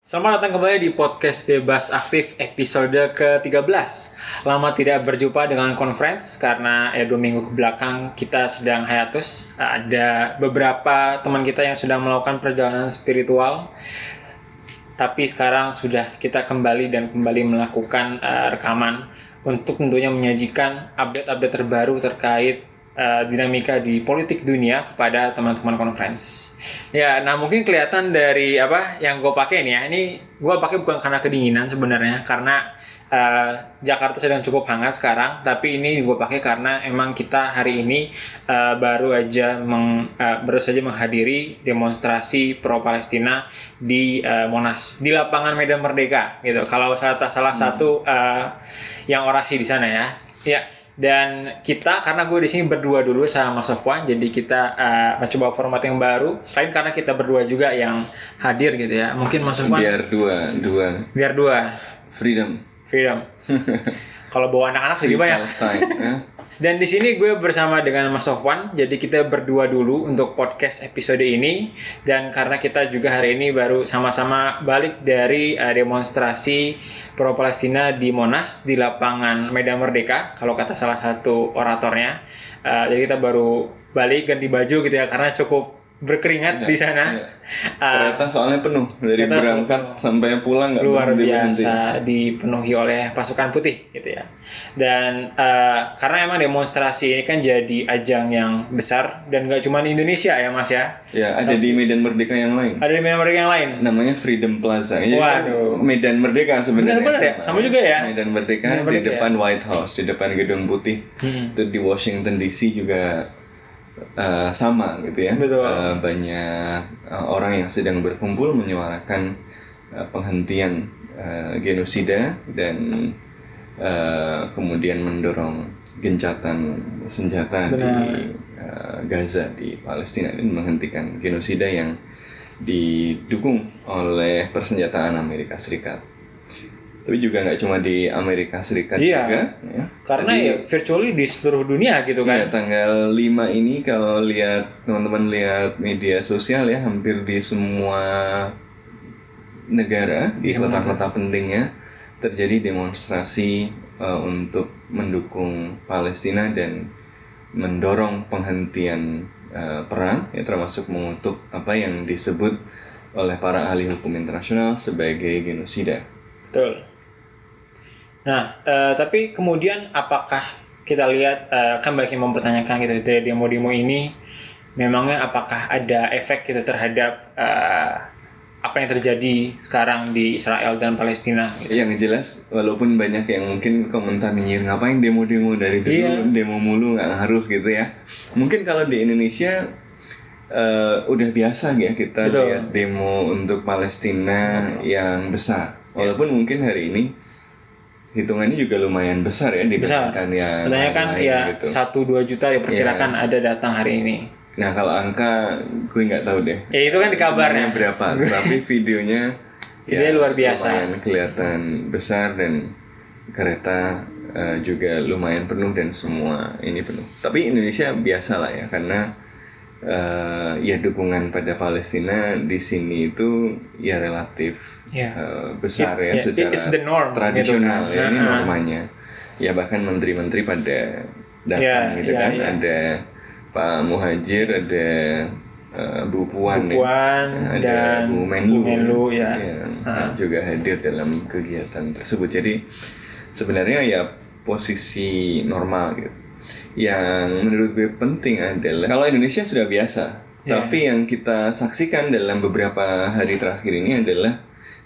Selamat datang kembali di podcast Bebas Aktif episode ke-13 Lama tidak berjumpa dengan conference karena ya dua minggu ke belakang kita sedang hiatus. Ada beberapa teman kita yang sudah melakukan perjalanan spiritual Tapi sekarang sudah kita kembali dan kembali melakukan uh, rekaman Untuk tentunya menyajikan update-update terbaru terkait uh, dinamika di politik dunia kepada teman-teman conference. Ya, nah mungkin kelihatan dari apa yang gue pakai nih ya. Ini gue pakai bukan karena kedinginan sebenarnya, karena uh, Jakarta sedang cukup hangat sekarang. Tapi ini gue pakai karena emang kita hari ini uh, baru aja meng, uh, baru saja menghadiri demonstrasi pro Palestina di uh, Monas di lapangan Medan Merdeka gitu. Kalau salah salah hmm. satu uh, yang orasi di sana ya. Ya, dan kita karena gue di sini berdua dulu sama Mas Sofwan jadi kita uh, mencoba format yang baru. Selain karena kita berdua juga yang hadir gitu ya. Mungkin Mas Sofwan? Biar dua dua. Biar dua. Freedom. Freedom kalau bawa anak-anak lebih banyak Dan di sini gue bersama dengan Mas Sofwan, jadi kita berdua dulu untuk podcast episode ini. Dan karena kita juga hari ini baru sama-sama balik dari uh, demonstrasi pro Palestina di Monas di lapangan Medan Merdeka, kalau kata salah satu oratornya. Uh, jadi kita baru balik ganti baju gitu ya, karena cukup berkeringat ya, di sana. Ya. Kereta soalnya penuh dari berangkat sampai pulang nggak luar biasa dipenuhi oleh pasukan putih gitu ya. Dan uh, karena emang demonstrasi ini kan jadi ajang yang besar dan nggak cuma di Indonesia ya Mas ya. Ya ada Tapi, di Medan Merdeka yang lain. Ada di Medan Merdeka yang lain. Namanya Freedom Plaza. Jadi Waduh. Medan Merdeka sebenarnya. Benar ya, sama juga ya. Medan Merdeka, Medan Merdeka di depan ya? White House, di depan gedung putih. Hmm. Itu di Washington DC juga uh, sama gitu ya. Betul. Uh, banyak uh, orang yang sedang berkumpul menyuarakan uh, penghentian uh, genosida dan uh, kemudian mendorong gencatan senjata Benar. di uh, Gaza di Palestina dan menghentikan genosida yang didukung oleh persenjataan Amerika Serikat tapi juga nggak cuma di Amerika Serikat iya, juga ya. karena Tadi, ya virtually di seluruh dunia gitu kan ya, tanggal 5 ini kalau lihat teman-teman lihat media sosial ya hampir di semua negara di kota-kota pentingnya terjadi demonstrasi uh, untuk mendukung Palestina dan mendorong penghentian uh, perang ya termasuk mengutuk apa yang disebut oleh para ahli hukum internasional sebagai genosida. Betul. Nah, uh, tapi kemudian apakah kita lihat uh, kan banyak yang mempertanyakan gitu dari demo-demo ini memangnya apakah ada efek gitu terhadap uh, apa yang terjadi sekarang di Israel dan Palestina gitu. Yang jelas walaupun banyak yang mungkin komentar nyir ngapain demo-demo dari dulu iya. demo mulu nggak ngaruh gitu ya. Mungkin kalau di Indonesia uh, udah biasa ya kita Betul. lihat demo untuk Palestina yang besar. Walaupun ya. mungkin hari ini hitungannya juga lumayan besar ya dibandingkan yang Katanya kan ya gitu. satu dua juta diperkirakan ya. ada datang hari ini. Nah kalau angka gue nggak tahu deh. Ya itu kan di kabarnya berapa, tapi videonya ya luar biasa. kelihatan besar dan kereta uh, juga lumayan penuh dan semua ini penuh. Tapi Indonesia biasa lah ya karena uh, ya dukungan pada Palestina di sini itu ya relatif yeah. uh, besar It, ya yeah, secara the norm, tradisional gitu kan? ya ini normanya ya bahkan menteri-menteri pada datang yeah, gitu yeah, kan yeah. ada Pak Muhajir ada uh, Bu Puan, Bu Puan ya, ada dan Bu Menlu, Bu Menlu ya, ya uh. juga hadir dalam kegiatan tersebut jadi sebenarnya ya posisi normal gitu yang menurut gue penting adalah kalau Indonesia sudah biasa, yeah. tapi yang kita saksikan dalam beberapa hari terakhir ini adalah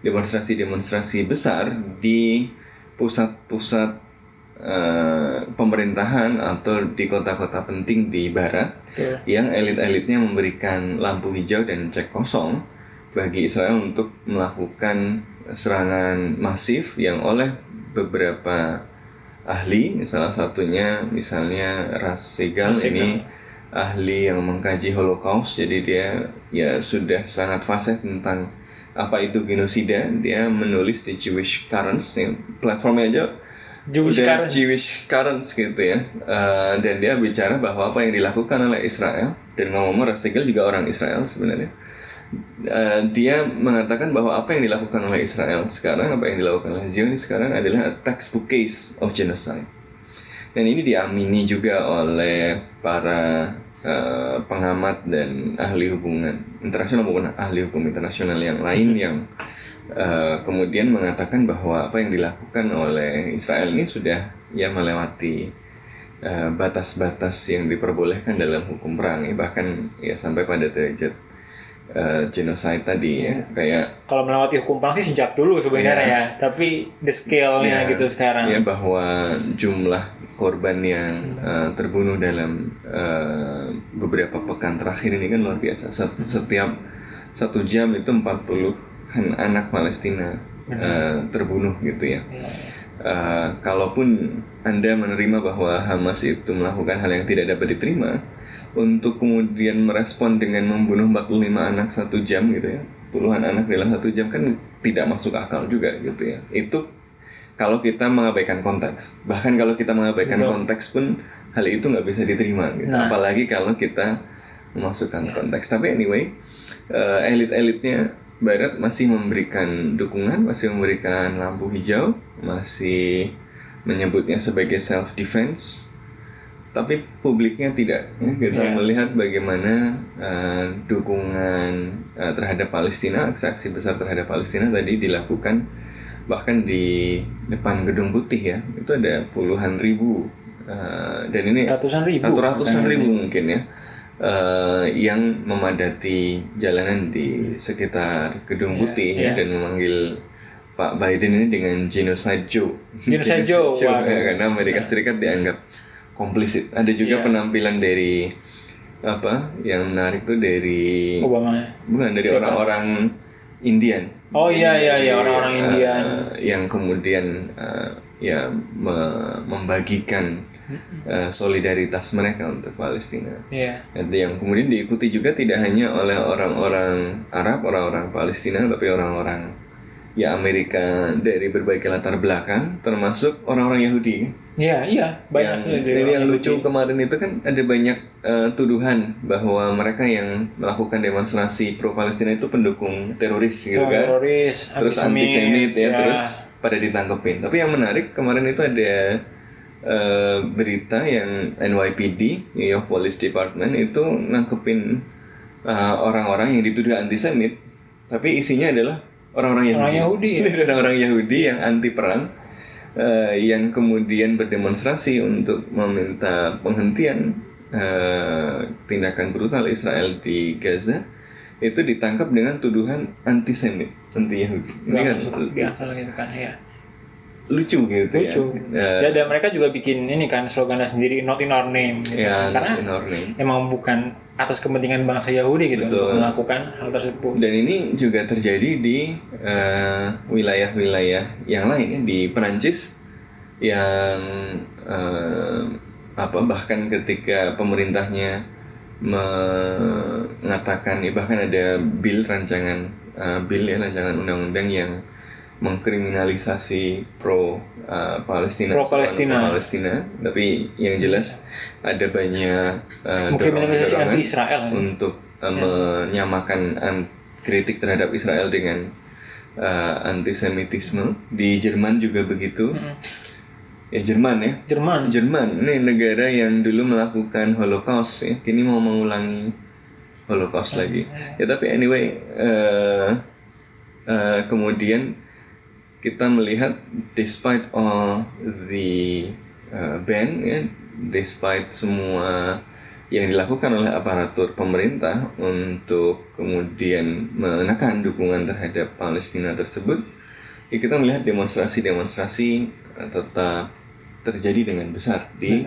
demonstrasi-demonstrasi besar di pusat-pusat uh, pemerintahan atau di kota-kota penting di barat yeah. yang elit-elitnya memberikan lampu hijau dan cek kosong bagi Israel untuk melakukan serangan masif yang oleh beberapa ahli salah satunya misalnya Ras Segal. Ini ahli yang mengkaji Holocaust jadi dia ya sudah sangat fasih tentang apa itu genosida. Dia menulis di Jewish Currents ya, platformnya aja Jewish Currents. Jewish Currents gitu ya. Uh, dan dia bicara bahwa apa yang dilakukan oleh Israel dan ngomong-ngomong Ras Segal juga orang Israel sebenarnya uh, dia mengatakan bahwa apa yang dilakukan oleh Israel sekarang, apa yang dilakukan oleh Zionis sekarang adalah a textbook case of genocide. Dan ini diamini juga oleh para uh, pengamat dan ahli hubungan internasional maupun ahli hukum internasional yang lain yang uh, kemudian mengatakan bahwa apa yang dilakukan oleh Israel ini sudah ya melewati Eh, batas-batas uh, yang diperbolehkan dalam hukum perang ya bahkan ya sampai pada derajat uh, genocide tadi ya. Kayak kalau melewati hukum perang sih sejak dulu sebenarnya ya, ya. tapi the scale-nya ya, gitu sekarang. Ya bahwa jumlah korban yang uh, terbunuh dalam uh, beberapa pekan terakhir ini kan luar biasa. Satu setiap satu jam itu 40 anak Palestina uh, terbunuh gitu ya, ya uh, kalaupun Anda menerima bahwa Hamas itu melakukan hal yang tidak dapat diterima, untuk kemudian merespon dengan membunuh 45 anak satu jam gitu ya, puluhan anak dalam satu jam kan tidak masuk akal juga gitu ya. Itu kalau kita mengabaikan konteks, bahkan kalau kita mengabaikan Betul. konteks pun hal itu nggak bisa diterima gitu. Nah. Apalagi kalau kita memasukkan konteks. Tapi anyway, uh, elit-elitnya Barat masih memberikan dukungan, masih memberikan lampu hijau, masih menyebutnya sebagai self defense, tapi publiknya tidak. Ya, kita yeah. melihat bagaimana uh, dukungan uh, terhadap Palestina, aksi-aksi besar terhadap Palestina tadi dilakukan bahkan di depan gedung putih ya, itu ada puluhan ribu uh, dan ini ratusan ribu, ratusan ribu mungkin ya uh, yang memadati jalanan di sekitar Gedung iya, Putih yeah, yeah. dan memanggil Pak Biden ini dengan genocide Joe. Genocide Joe, Joe ya, karena Amerika Serikat dianggap komplisit. Ada juga yeah. penampilan dari apa yang menarik tuh dari Obama. Bukan dari orang-orang Indian. Oh iya iya iya orang-orang uh, Indian yang kemudian uh, ya me membagikan uh, solidaritas mereka untuk Palestina. Yeah. Yang kemudian diikuti juga tidak hanya oleh orang-orang Arab, orang-orang Palestina, tapi orang-orang ya Amerika dari berbagai latar belakang, termasuk orang-orang Yahudi. Iya, iya, banyak. Yang, ini yang lucu kemarin itu kan ada banyak uh, tuduhan bahwa mereka yang melakukan demonstrasi pro Palestina itu pendukung teroris gitu kan. Teroris, terus antisemit ya, ya, terus pada ditangkepin. Tapi yang menarik kemarin itu ada uh, berita yang NYPD New York Police Department itu nangkepin uh, orang-orang yang dituduh antisemit tapi isinya adalah orang-orang Yahudi. Orang Yahudi. Ya? orang Yahudi yang anti perang uh, yang kemudian berdemonstrasi untuk meminta penghentian uh, tindakan brutal Israel di Gaza itu ditangkap dengan tuduhan antisemit, anti Yahudi. Ini kan, gitu kan ya lucu gitu lucu. ya. Ya, dan mereka juga bikin ini kan slogannya sendiri not in our name gitu. Ya, Karena in our name. emang bukan atas kepentingan bangsa Yahudi gitu Betul. untuk melakukan hal tersebut. Dan ini juga terjadi di eh, wilayah-wilayah uh, yang lain ya di Perancis yang uh, apa bahkan ketika pemerintahnya mengatakan ya bahkan ada bill rancangan uh, bill ya rancangan undang-undang yang mengkriminalisasi pro uh, Palestina pro Palestina pro Palestina tapi yang jelas ada banyak uh, mengkriminalisasi anti Israel ya? untuk uh, ya. menyamakan kritik terhadap Israel dengan uh, antisemitisme di Jerman juga begitu hmm. ya Jerman ya Jerman Jerman ini negara yang dulu melakukan Holocaust ya kini mau mengulangi Holocaust hmm. lagi ya tapi anyway uh, uh, kemudian kita melihat despite all the uh, ban ya despite semua yang dilakukan oleh aparatur pemerintah untuk kemudian menekan dukungan terhadap Palestina tersebut ya kita melihat demonstrasi-demonstrasi tetap terjadi dengan besar di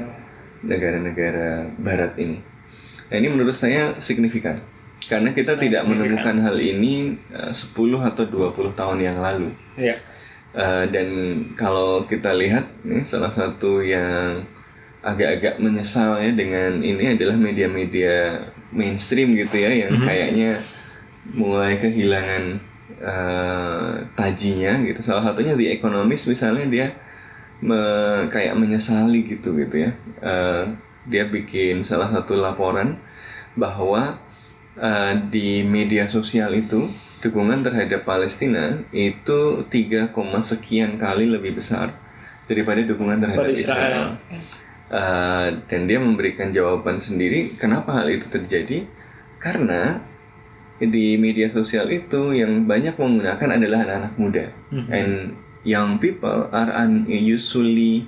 negara-negara barat ini. Nah, ini menurut saya signifikan karena kita nah, tidak signifikan. menemukan hal ini uh, 10 atau 20 tahun yang lalu. Ya. Uh, dan kalau kita lihat nih salah satu yang agak-agak menyesal ya dengan ini adalah media-media mainstream gitu ya yang mm -hmm. kayaknya mulai kehilangan uh, tajinya gitu. Salah satunya di ekonomis misalnya dia me, kayak menyesali gitu gitu ya. Uh, dia bikin salah satu laporan bahwa uh, di media sosial itu dukungan terhadap Palestina itu 3, sekian kali lebih besar daripada dukungan terhadap Israel. Israel. Uh, dan dia memberikan jawaban sendiri kenapa hal itu terjadi karena di media sosial itu yang banyak menggunakan adalah anak-anak muda Mhm. and young people are usually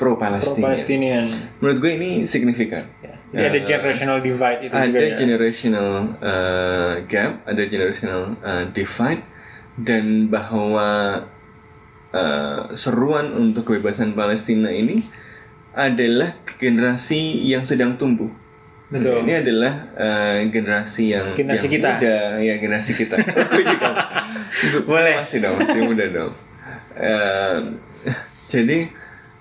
pro Palestinian. Pro-Palestinian. Menurut gue ini signifikan. Ya. Jadi ada Eh, generational divide itu ada juga ya. generational uh, gap, ada generational uh, divide, dan bahwa uh, seruan untuk kebebasan Palestina ini adalah generasi yang sedang tumbuh. Betul. Ini adalah uh, generasi yang Generasi yang kita. muda, ya generasi kita. Juga. Boleh. Masih dong, masih muda dong. Uh, jadi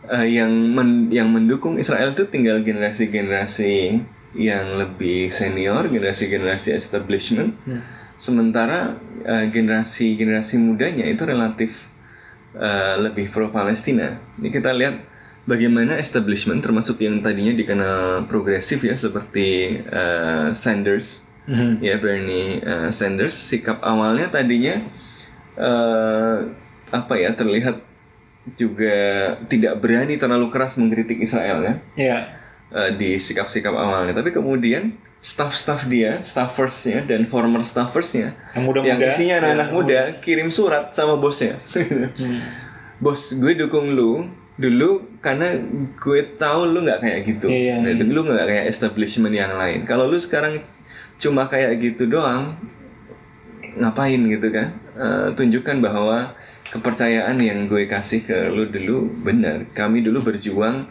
uh, yang men- yang mendukung Israel itu tinggal generasi-generasi yang lebih senior, generasi-generasi establishment. Hmm. Sementara uh, generasi-generasi mudanya itu relatif uh, lebih pro Palestina. Ini kita lihat bagaimana establishment termasuk yang tadinya dikenal progresif ya seperti uh, Sanders Mhm. ya Bernie uh, Sanders sikap awalnya tadinya uh, apa ya terlihat juga tidak berani terlalu keras mengkritik Israel kan Iya. uh, di sikap-sikap awalnya tapi kemudian staff-staff dia staffersnya dan former staffersnya Yang muda-muda. yang isinya anak-anak Ya. muda kirim surat sama bosnya Hmm. bos gue dukung lu dulu karena gue tahu lu nggak kayak gitu Iya. Dan lu nggak kayak establishment yang lain kalau lu sekarang cuma kayak gitu doang ngapain gitu kan Eh, tunjukkan bahwa kepercayaan yang gue kasih ke lu dulu benar kami dulu berjuang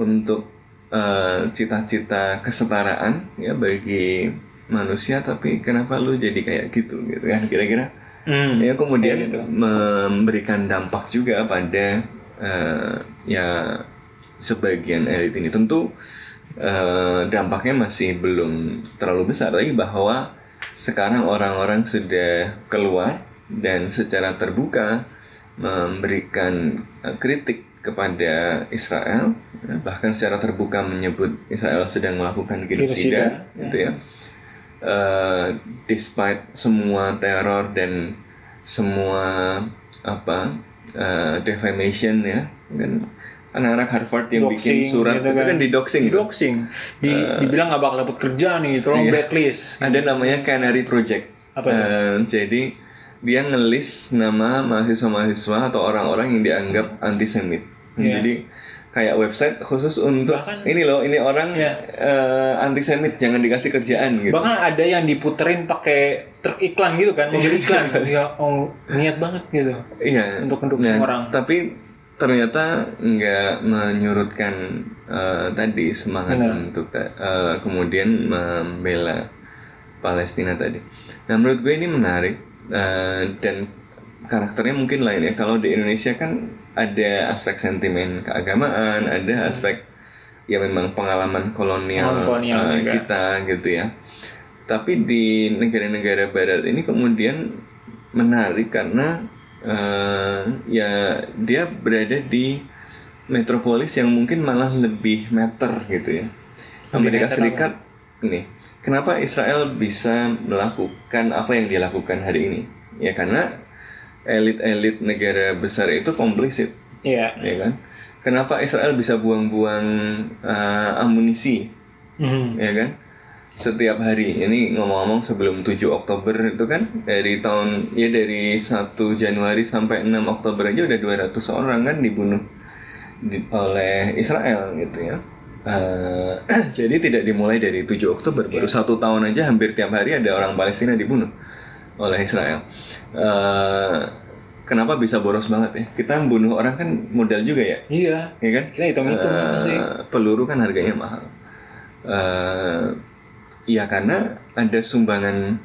untuk eh, cita-cita kesetaraan ya bagi manusia tapi kenapa lu jadi kayak gitu gitu kan kira-kira Hmm. ya kemudian gitu. memberikan dampak juga pada eh, ya sebagian elit ini tentu eh, dampaknya masih belum terlalu besar lagi bahwa sekarang orang-orang sudah keluar dan secara terbuka memberikan eh, kritik kepada Israel ya, bahkan secara terbuka menyebut Israel sedang melakukan genosida gitu ya Eh, despite semua teror dan semua apa eh, defamation ya kan anak-anak Harvard yang bikin Doxing surat gitu itu kan di doxing Di doxing. Di, dibilang nggak bakal dapet kerja nih, tolong iya. blacklist. ada namanya Canary Project Apa itu? Eh, jadi dia ngelis nama mahasiswa-mahasiswa atau orang-orang yang dianggap antisemit Iya. jadi kayak website khusus untuk Bahkan- ini loh ini orang Iya. eh, antisemit jangan dikasih kerjaan gitu Bahkan ada yang diputerin pakai truk iklan gitu kan, mobil iklan. ya, oh, niat banget gitu. Iya. Untuk mendukung orang. Tapi ternyata nggak menyurutkan eh, tadi semangat Benar. untuk eh, kemudian membela Palestina tadi. Nah menurut gue ini menarik eh, dan karakternya mungkin lain ya. Kalau di Indonesia kan ada aspek sentimen keagamaan, ada aspek ya memang pengalaman kolonial, Kolonial juga. kita gitu ya. Tapi di negara-negara Barat ini kemudian menarik karena eh, ya dia berada di metropolis yang mungkin malah lebih meter gitu ya. Amerika Serikat ini kenapa Israel bisa melakukan apa yang dia lakukan hari ini? Ya karena elit-elit negara besar itu komplisit Iya. ya kan? Kenapa Israel bisa buang-buang eh, amunisi Mhm. ya kan setiap hari ini ngomong-ngomong sebelum 7 Oktober itu kan dari tahun ya dari 1 Januari sampai 6 Oktober aja udah 200 orang kan dibunuh di- oleh Israel gitu ya Eh, jadi tidak dimulai dari 7 Oktober baru satu tahun aja hampir tiap hari ada orang Palestina dibunuh oleh Israel Eh, kenapa bisa boros banget ya kita bunuh orang kan modal juga ya Iya. ya kan Kita hitung-hitung sih. peluru kan harganya mahal. Eh, ya karena ada sumbangan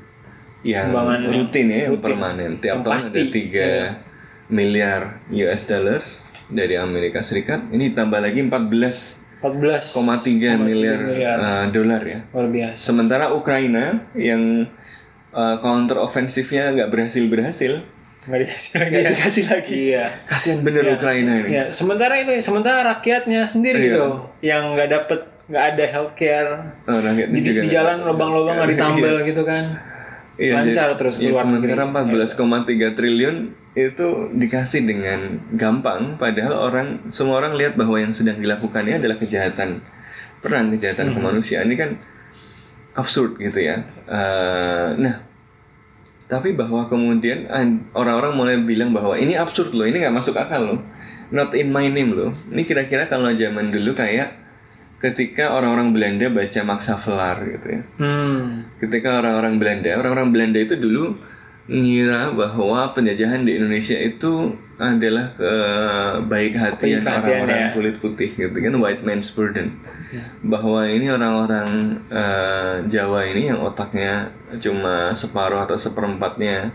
yang Sumbangan rutin ya, rutin. permanen. Tiap Yang tahun pasti. Iya. ada 3 miliar US dollars dari Amerika Serikat. Ini tambah lagi 14,3 14,3 miliar, eh, dolar ya. Luar biasa. Sementara Ukraina yang eh, counter ofensifnya nggak berhasil berhasil, Nggak dikasih lagi. nggak ya. dikasih lagi. Iya. Kasihan bener Ukraina ini. Ya, sementara itu sementara rakyatnya sendiri Iya. gitu yang nggak dapet nggak ada healthcare Oh, di, juga di jalan lubang-lubang nggak ditambal gitu kan Iya, lancar jadi- terus ya, keluar negeri sementara 14,3 triliun itu dikasih dengan gampang padahal orang semua orang lihat bahwa yang sedang dilakukannya adalah kejahatan perang kejahatan kemanusiaan. Ini kan absurd gitu ya. Eh, nah tapi bahwa kemudian an- orang-orang mulai bilang bahwa ini absurd loh ini nggak masuk akal loh. Not in my name loh. Ini kira-kira kalau zaman dulu kayak ketika orang-orang Belanda baca Max Havelaar gitu ya. Hmm. ketika orang-orang Belanda, orang-orang Belanda itu dulu ngira bahwa penjajahan di Indonesia itu adalah Kebaik hatian, orang-orang ya. kulit putih gitu kan white man's burden. Bahwa ini orang-orang eh, Jawa ini yang otaknya cuma separuh atau seperempatnya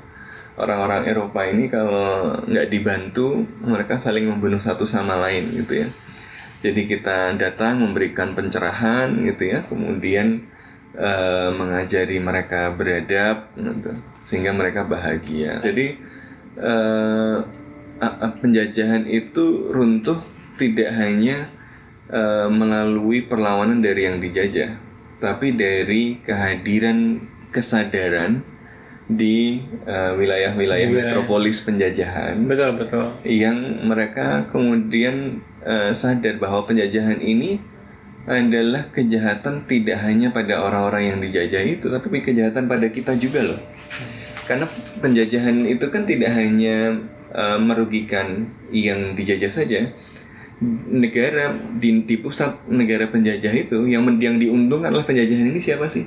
orang-orang Eropa ini kalau nggak dibantu mereka saling membunuh satu sama lain gitu ya. Jadi kita datang memberikan pencerahan gitu ya, kemudian eh, mengajari mereka beradab, gitu, sehingga mereka bahagia. Jadi a- penjajahan itu runtuh tidak hanya eh, melalui perlawanan dari yang dijajah, tapi dari kehadiran kesadaran di wilayah-wilayah wilayah. metropolis penjajahan betul betul yang mereka kemudian eh, sadar bahwa penjajahan ini adalah kejahatan tidak hanya pada orang-orang yang dijajah itu, tapi kejahatan pada kita juga loh. Karena penjajahan itu kan tidak hanya eh, merugikan yang dijajah saja. Negara di, di pusat negara penjajah itu yang yang diuntungkan adalah penjajahan ini siapa sih?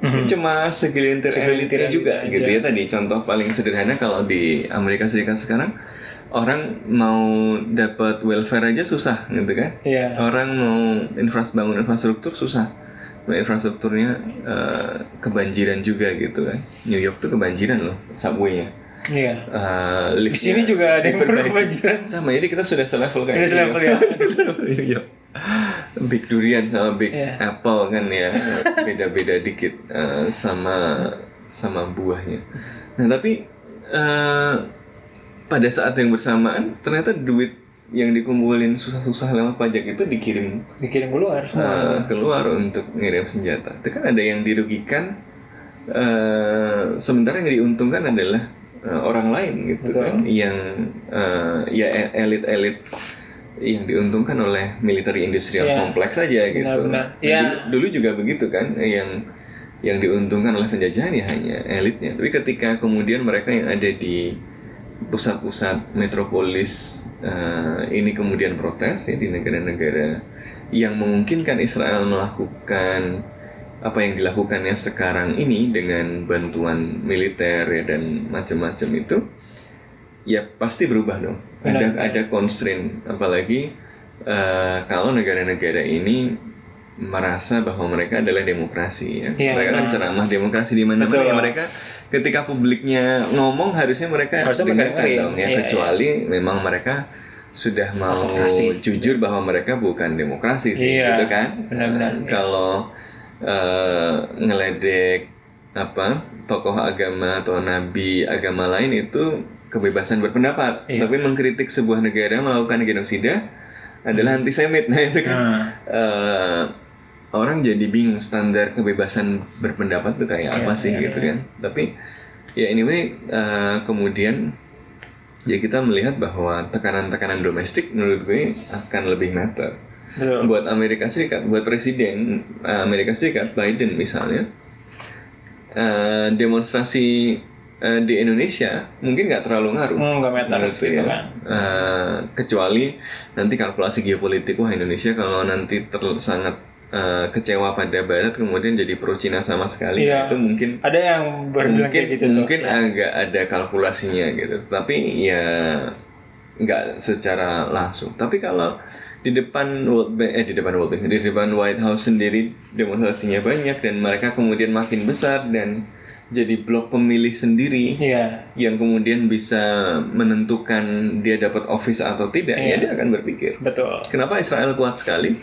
Mhm. Cuma segelintir Segelintir elitnya elit juga aja. gitu ya tadi contoh paling sederhana kalau di Amerika Serikat sekarang orang mau dapat welfare aja susah gitu kan Iya. orang mau infras bangun infrastruktur susah Nah, infrastrukturnya eh, kebanjiran juga gitu kan New York tuh kebanjiran loh subway-nya Iya. Eh, Di sini juga ada yang berkebanjiran. sama jadi kita sudah selevel kayak Udah New selevel ya. New York. Big durian sama big Iya. apple kan ya beda-beda dikit eh, sama sama buahnya. Nah tapi pada saat yang bersamaan ternyata duit yang dikumpulin susah-susah lewat pajak itu dikirim Dikirim keluar semua. eh, keluar untuk ngirim senjata. Itu kan ada yang dirugikan, eh, sementara yang diuntungkan adalah eh, orang lain gitu Betul. kan, yang eh, ya e- elit-elit yang diuntungkan oleh military industrial Iya. kompleks saja gitu. Benar-benar. Nah, Iya. Dulu, dulu juga begitu kan, yang yang diuntungkan oleh penjajahan ya hanya elitnya. Tapi ketika kemudian mereka yang ada di pusat-pusat metropolis eh, ini kemudian protes ya di negara-negara yang memungkinkan Israel melakukan apa yang dilakukannya sekarang ini dengan bantuan militer ya dan macam-macam itu ya pasti berubah dong ada Benar. ada constraint apalagi eh, kalau negara-negara ini merasa bahwa mereka adalah demokrasi ya Iya, mereka kan nah. ceramah demokrasi di mana-mana ya mereka ketika publiknya ngomong harusnya mereka Harusnya mereka dengarkan dengerin. dong ya Iya, kecuali memang mereka sudah mau Autokrasi. jujur bahwa mereka bukan demokrasi sih Iya, gitu kan benar-benar. Eh, kalau eh, ngeledek apa tokoh agama atau nabi agama lain itu kebebasan berpendapat Iya. tapi mengkritik sebuah negara melakukan genosida adalah antisemit nah itu kan Nah, eh, orang jadi bingung standar kebebasan berpendapat tuh kayak apa Iya, sih iya, gitu iya. kan tapi ya anyway eh, kemudian ya kita melihat bahwa tekanan-tekanan domestik menurut gue akan lebih matter betul. buat Amerika Serikat buat presiden eh, Amerika Serikat Biden misalnya eh, demonstrasi eh, di Indonesia mungkin nggak terlalu ngaruh Hmm, nggak menurutku gitu ya. kan. Eh, kecuali nanti kalkulasi geopolitik wah Indonesia kalau nanti ter- sangat eh, kecewa pada Barat kemudian jadi pro Cina sama sekali Iya. itu mungkin Ada yang mungkin gitu tuh. mungkin agak ada kalkulasinya gitu tapi ya nggak secara langsung tapi kalau di depan World Bank eh di depan World Bank di depan White House sendiri demonstrasinya banyak dan mereka kemudian makin besar dan jadi blok pemilih sendiri Iya. yang kemudian bisa menentukan dia dapat office atau tidak ya Iya. dia akan berpikir Betul. Kenapa Israel kuat sekali?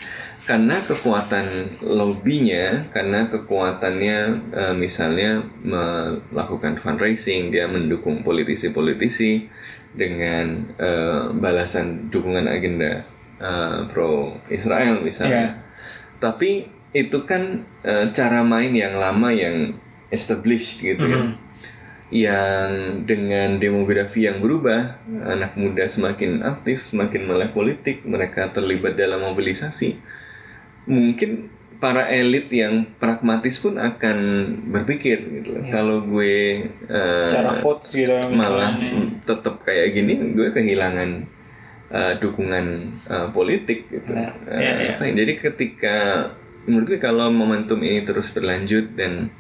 Karena kekuatan lobbynya, karena kekuatannya eh, misalnya melakukan fundraising, dia mendukung politisi-politisi dengan eh, balasan dukungan agenda eh, pro Israel misalnya. Iya. tapi itu kan eh, cara main yang lama yang established gitu ya. Mhm. Yang dengan demografi yang berubah, anak muda semakin aktif, semakin melek politik, mereka terlibat dalam mobilisasi. Mungkin para elit yang pragmatis pun akan berpikir gitu loh. Kalau gue eh, secara votes gitu malah tetap kayak gini gue kehilangan uh, dukungan uh, politik gitu. Uh, apa ya, Jadi ketika menurut gue kalau momentum ini terus berlanjut dan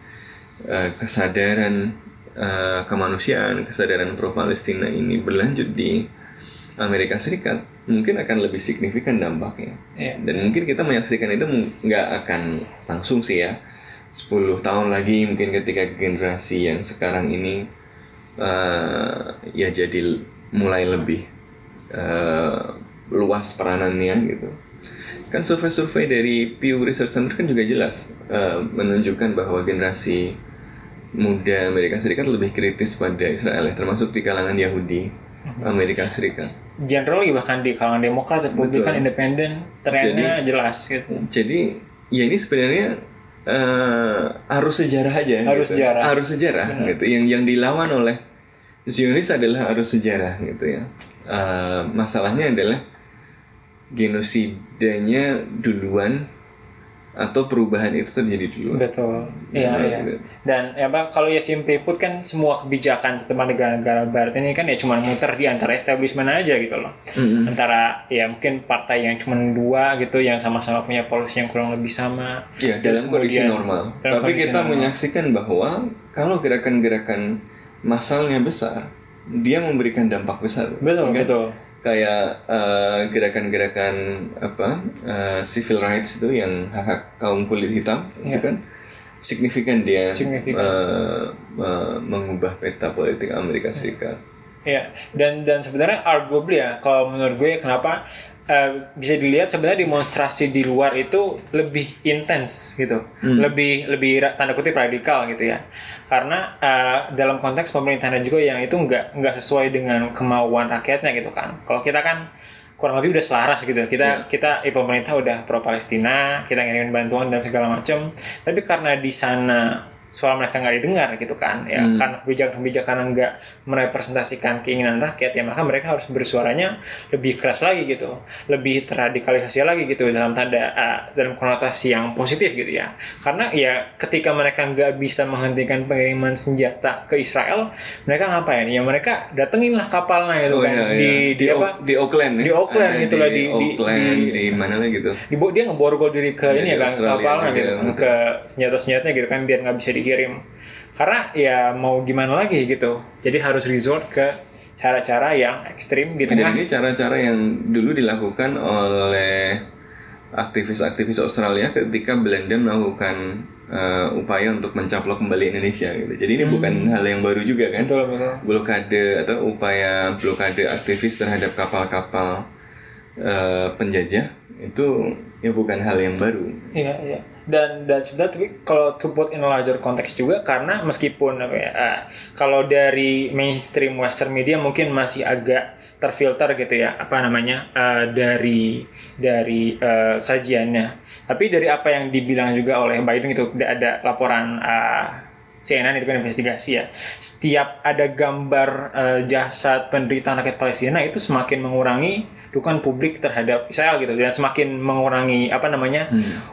uh, kesadaran uh, kemanusiaan, kesadaran pro Palestina ini berlanjut di Amerika Serikat, mungkin akan lebih signifikan dampaknya. Iya. Dan mungkin kita menyaksikan itu nggak akan langsung sih ya. 10 tahun lagi mungkin ketika generasi yang sekarang ini eh, ya jadi mulai lebih eh, luas peranannya gitu. Kan survei-survei dari Pew Research Center kan juga jelas eh, menunjukkan bahwa generasi muda Amerika Serikat lebih kritis pada Israel ya, termasuk di kalangan Yahudi Amerika Serikat. generally bahkan di kalangan Demokrat, Republikan. Independen, trennya jelas gitu. Jadi ya ini sebenarnya eh, arus sejarah aja. Arus gitu. sejarah. Arus sejarah gitu. Yang yang dilawan oleh Zionis adalah arus sejarah gitu ya. Eh, masalahnya adalah genosidanya duluan atau perubahan itu terjadi duluan. Betul. Iya, Nah, iya. gitu. Dan ya Pak, kalau ya simply put kan semua kebijakan terutama negara-negara barat ini kan ya cuma muter di antara establishment aja gitu loh. Mm-mm. Antara ya mungkin partai yang cuma dua gitu yang sama-sama punya polisi yang kurang lebih sama. Ya, Terus dalam kondisi kemudian- normal. dalam Tapi kondisi kita normal. menyaksikan bahwa kalau gerakan-gerakan masalnya besar, dia memberikan dampak besar. Betul, Kan? betul. Kayak eh, gerakan-gerakan apa eh, civil rights itu yang hak hak kaum kulit hitam itu Iya. kan signifikan dia Signifikan. eh, eh, mengubah peta politik Amerika Serikat. Ya, dan dan sebenarnya arguably ya, kalau menurut gue kenapa eh, bisa dilihat sebenarnya demonstrasi di luar itu lebih intens gitu, lebih lebih ra- tanda kutip radikal gitu ya, karena eh, dalam konteks pemerintahan juga yang itu nggak nggak sesuai dengan kemauan rakyatnya gitu kan. Kalau kita kan kurang lebih udah selaras gitu, kita kita eh, pemerintah udah pro Palestina, kita ngirimin bantuan dan segala macam, tapi karena di sana suara mereka nggak didengar gitu kan ya. Hmm. karena kebijakan-kebijakan nggak merepresentasikan keinginan rakyat ya maka mereka harus bersuaranya lebih keras lagi gitu lebih terradikalisasi lagi gitu dalam tanda uh, dalam konotasi yang positif gitu ya karena ya ketika mereka nggak bisa menghentikan pengiriman senjata ke Israel mereka ngapain ya mereka datengin lah kapalnya gitu Oh kan iya, iya. di, di, Oak- apa di Auckland ya. Di Auckland Ada gitu lah, di- di- Auckland di- di, mana lah gitu. di dia ngeborgol diri ke Iya, ini di ya kan Australia kapalnya gitu kan ke senjata-senjatanya gitu kan biar nggak bisa dikirim karena ya mau gimana lagi gitu jadi harus resort ke cara-cara yang ekstrim di tengah ini cara-cara yang dulu dilakukan oleh aktivis-aktivis Australia ketika Belanda melakukan eh, upaya untuk mencaplok kembali Indonesia gitu. Jadi ini bukan hal yang baru juga kan. betul betul blokade atau upaya blokade aktivis terhadap kapal-kapal eh, penjajah itu ya bukan hal yang baru. Iya, iya. Dan dan sebenarnya tapi kalau to put in larger context juga karena meskipun apa ya, eh, kalau dari mainstream western media mungkin masih agak terfilter gitu ya apa namanya eh, dari dari eh, sajiannya. Tapi dari apa yang dibilang juga oleh Biden itu ada, ada laporan eh, CNN itu kan investigasi ya. Setiap ada gambar eh, jasad penderitaan rakyat Palestina itu semakin mengurangi dukungan publik terhadap Israel gitu dan semakin mengurangi apa namanya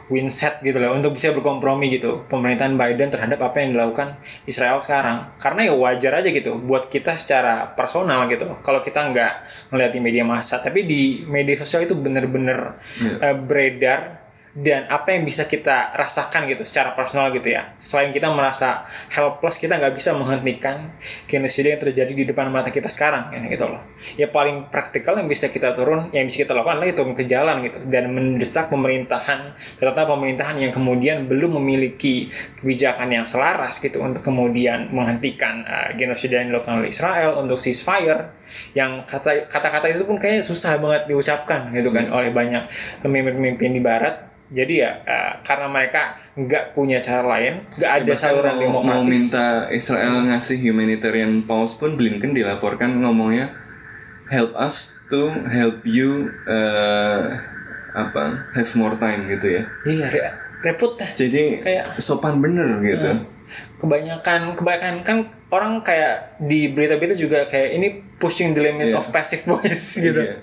windset gitu loh untuk bisa berkompromi gitu pemerintahan Biden terhadap apa yang dilakukan Israel sekarang. Karena ya wajar aja gitu buat kita secara personal gitu kalau kita nggak ngeliat di media massa. Tapi di media sosial itu bener-bener Iya. eh, beredar dan apa yang bisa kita rasakan gitu secara personal gitu ya. Selain kita merasa helpless kita nggak bisa menghentikan genosida yang terjadi di depan mata kita sekarang ya gitu loh. Ya paling praktikal yang bisa kita turun yang bisa kita lakukan adalah itu ke jalan gitu dan mendesak pemerintahan terutama pemerintahan yang kemudian belum memiliki kebijakan yang selaras gitu untuk kemudian menghentikan uh, genosida yang dilakukan oleh Israel untuk ceasefire yang kata kata-kata itu pun kayaknya susah banget diucapkan gitu kan oleh banyak pemimpin-pemimpin di Barat. Jadi ya uh, karena mereka nggak punya cara lain nggak ada Bahkan saluran mau, demokratis. mau minta Israel ngasih humanitarian pause pun Blinken dilaporkan ngomongnya help us to help you uh, apa have more time gitu ya. Iya re- repot dah. Jadi Kayak- sopan bener gitu kebanyakan kebanyakan kan orang kayak di berita-berita juga kayak ini pushing the limits Iya. of passive voice gitu Iya.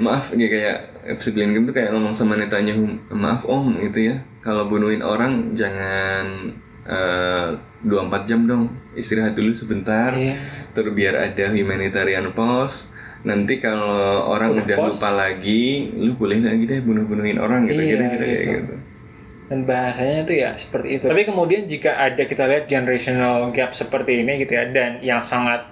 maaf ya kayak Kim tuh kayak ngomong sama Netanyahu maaf om gitu ya kalau bunuhin orang jangan eh, 24 jam dong istirahat dulu sebentar Iya. terus biar ada humanitarian pause nanti kalau orang Udah udah lupa lagi lu boleh lagi deh bunuh-bunuhin orang gitu Iya, gitu, gitu, gitu. gitu. Dan bahasanya tuh ya seperti itu tapi kemudian jika ada kita lihat generational gap seperti ini gitu ya dan yang sangat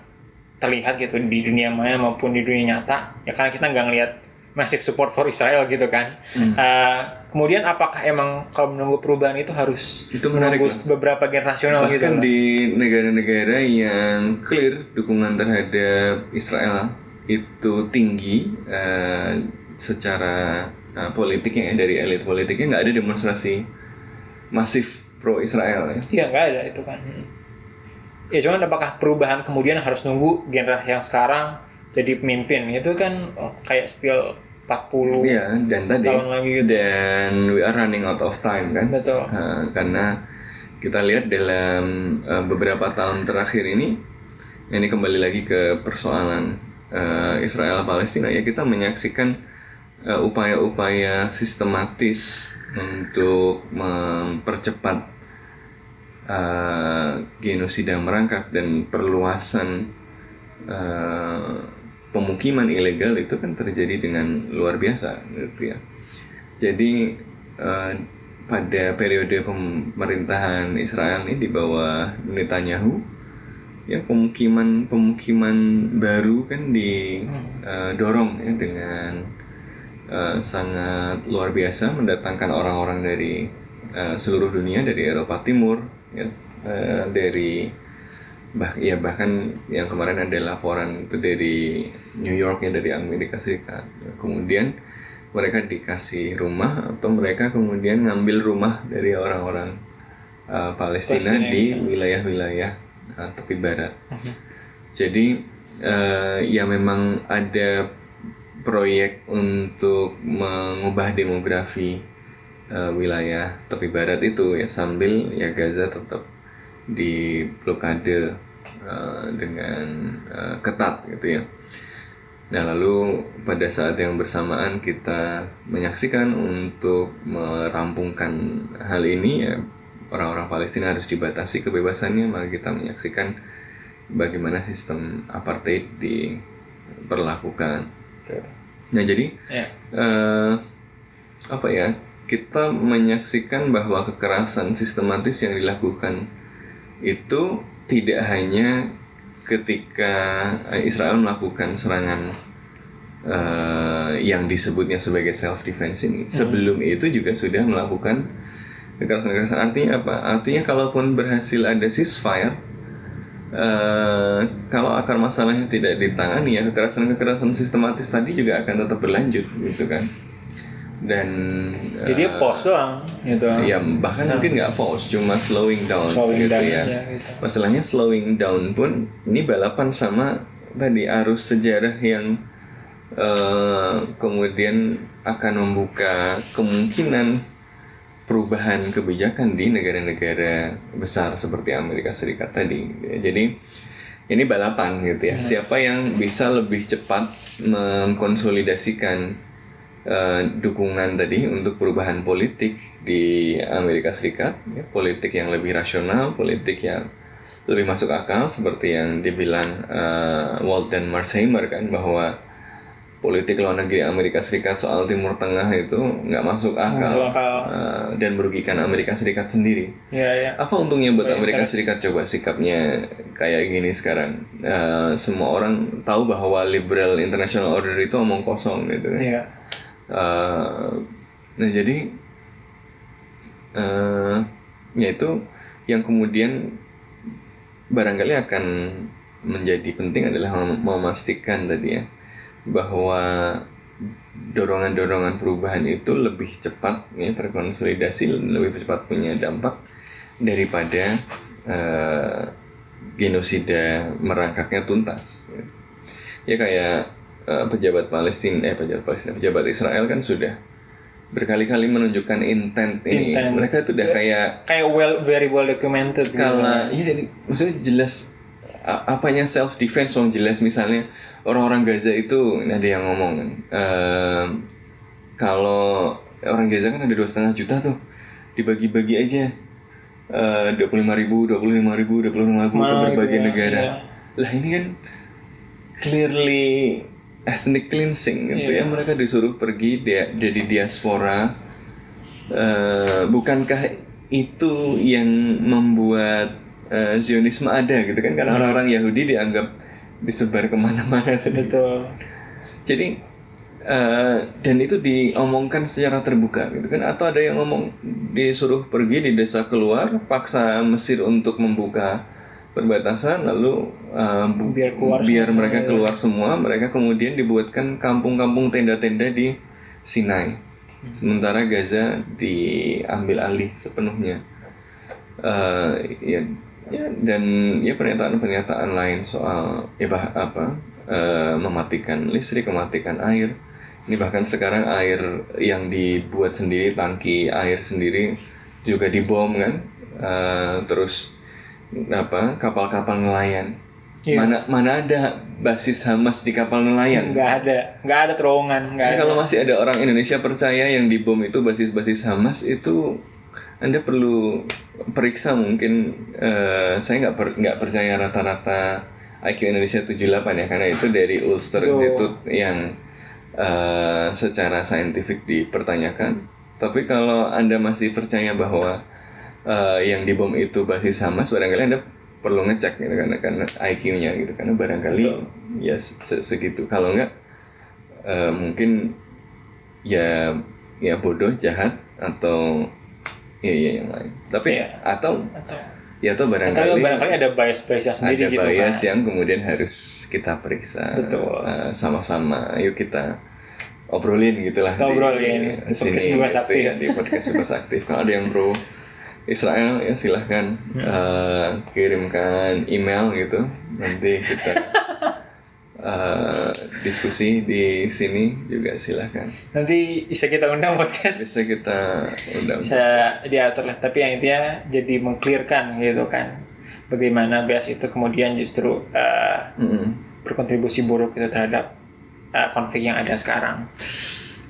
terlihat gitu di dunia maya maupun di dunia nyata ya karena kita nggak ngelihat massive support for Israel gitu kan Hmm. Eh, kemudian apakah emang kalau menunggu perubahan itu harus Itu menarik menunggu beberapa generasional gitu loh? di negara-negara yang clear dukungan terhadap Israel itu tinggi eh, secara eh, politiknya dari elit politiknya nggak ada demonstrasi masif pro Israel ya Iya nggak ada itu kan. Ya cuman apakah perubahan kemudian harus nunggu generasi yang sekarang jadi pemimpin itu kan oh, kayak still 40 Iya, dan tadi tahun lagi gitu. dan we are running out of time kan Betul. Nah, karena kita lihat dalam eh, beberapa tahun terakhir ini ini kembali lagi ke persoalan eh, Israel Palestina ya kita menyaksikan upaya-upaya sistematis untuk mempercepat eh, genosida merangkak dan perluasan eh, pemukiman ilegal itu kan terjadi dengan luar biasa gitu ya. Jadi eh, pada periode pemerintahan Israel ini di bawah Netanyahu ya pemukiman pemukiman baru kan didorong ya dengan eh, sangat luar biasa mendatangkan orang-orang dari eh, seluruh dunia dari Eropa Timur ya. Eh, dari bah ya bahkan yang kemarin ada laporan itu dari New York ya dari Amerika Serikat. Kemudian mereka dikasih rumah atau mereka kemudian ngambil rumah dari orang-orang uh, Palestina di wilayah-wilayah uh, tepi barat. Jadi uh, ya memang ada proyek untuk mengubah demografi uh, wilayah tepi barat itu ya sambil ya Gaza tetap di blokade uh, dengan uh, ketat gitu ya. Nah lalu pada saat yang bersamaan kita menyaksikan untuk merampungkan hal ini ya orang-orang Palestina harus dibatasi kebebasannya maka kita menyaksikan bagaimana sistem apartheid diperlakukan. Nah jadi Ya. eh, apa ya kita menyaksikan bahwa kekerasan sistematis yang dilakukan itu tidak hanya ketika eh, Israel melakukan serangan eh, yang disebutnya sebagai self defense ini sebelum itu juga sudah melakukan kekerasan-kekerasan. Artinya apa? Artinya kalaupun berhasil ada ceasefire eh, kalau akar masalahnya tidak ditangani ya kekerasan-kekerasan sistematis tadi juga akan tetap berlanjut gitu kan dan Jadi eh, pause doang gitu. ya bahkan mungkin nggak pause cuma slowing down Slowing gitu down ya aja gitu. masalahnya slowing down pun ini balapan sama tadi arus sejarah yang eh, kemudian akan membuka kemungkinan perubahan kebijakan di negara-negara besar seperti Amerika Serikat tadi. Jadi ini balapan gitu ya. Siapa yang bisa lebih cepat mengkonsolidasikan eh, dukungan tadi untuk perubahan politik di Amerika Serikat, ya, politik yang lebih rasional, politik yang lebih masuk akal seperti yang dibilang Walt dan Marsheimer kan bahwa politik luar negeri Amerika Serikat soal Timur Tengah itu nggak masuk akal, Masuk akal. eh, dan merugikan Amerika Serikat sendiri. Ya ya. Apa untungnya buat Banyak Amerika interest. Serikat coba sikapnya kayak gini sekarang? Eh, semua orang tahu bahwa liberal international order itu omong kosong gitu. Iya. Eh, nah jadi eh ya itu yang kemudian barangkali akan menjadi penting adalah mem- memastikan tadi ya bahwa dorongan-dorongan perubahan itu lebih cepat ya terkonsolidasi lebih cepat punya dampak daripada eh, genosida merangkaknya tuntas ya, Ya kayak eh, pejabat Palestina eh pejabat Palestina pejabat Israel kan sudah berkali-kali menunjukkan intent ini Intent. mereka itu udah kayak kayak well very well documented gitu. kalau iya ini maksudnya jelas apanya self defense wong jelas. Misalnya orang-orang Gaza itu ada yang ngomong kan ehm, kalau orang Gaza kan ada dua setengah juta tuh. Dibagi-bagi aja. Dua puluh lima ribu dua puluh lima ribu dua puluh lima ribu ke berbagai gitu ya, negara. Iya. lah ini kan clearly ethnic cleansing gitu Iya. ya mereka disuruh pergi dia jadi diaspora. Eh, bukankah itu yang membuat eh, Zionisme ada gitu kan. Karena orang-orang Yahudi dianggap disebar ke mana-mana tadi. Betul. Jadi eh, dan itu diomongkan secara terbuka gitu kan. Atau ada yang ngomong disuruh pergi di desa keluar paksa Mesir untuk membuka perbatasan lalu bu- Biar keluar biar semua, mereka keluar semua. Mereka kemudian dibuatkan kampung-kampung tenda-tenda di Sinai. Sementara Gaza diambil alih sepenuhnya. Eh, ya, ya dan ya pernyataan-pernyataan lain soal ya bah, apa eh, mematikan listrik, mematikan air. Ini bahkan sekarang air yang dibuat sendiri, tangki air sendiri juga dibom kan. Eh, terus apa kapal-kapal nelayan. Iya. Mana mana ada basis Hamas di kapal nelayan? nggak ada nggak ada terowongan nggak ada kalau masih ada orang Indonesia percaya yang dibom itu basis-basis Hamas itu Anda perlu periksa mungkin eh, saya nggak per- nggak percaya rata-rata IQ Indonesia 78 ya karena itu dari Ulster Betul. Institute yang eh, secara saintifik dipertanyakan. Tapi kalau Anda masih percaya bahwa eh, yang dibom itu basis Hamas barangkali Anda perlu ngecek gitu karena karena IQ-nya gitu karena barangkali ya se- segitu. Kalau nggak eh, mungkin ya ya bodoh jahat atau ya ya yang lain tapi Iya. atau atau ya atau atau barangkali barangkali ada bias biasnya sendiri ada gitu bias kan yang kemudian harus kita periksa Betul. eh, sama-sama yuk kita obrolin gitulah Kita obrolin di podcast Bebas gitu Aktif. ya, di podcast bebas aktif kalau ada yang pro Israel ya silahkan eh, kirimkan email gitu nanti kita eh, diskusi di sini juga silahkan. Nanti bisa kita undang podcast. Bisa kita undang. Bisa diatur lah. Tapi yang intinya jadi mengclearkan gitu kan. Bagaimana bias itu kemudian justru eh, Mm-mm. berkontribusi buruk itu terhadap eh, konflik yang ada sekarang.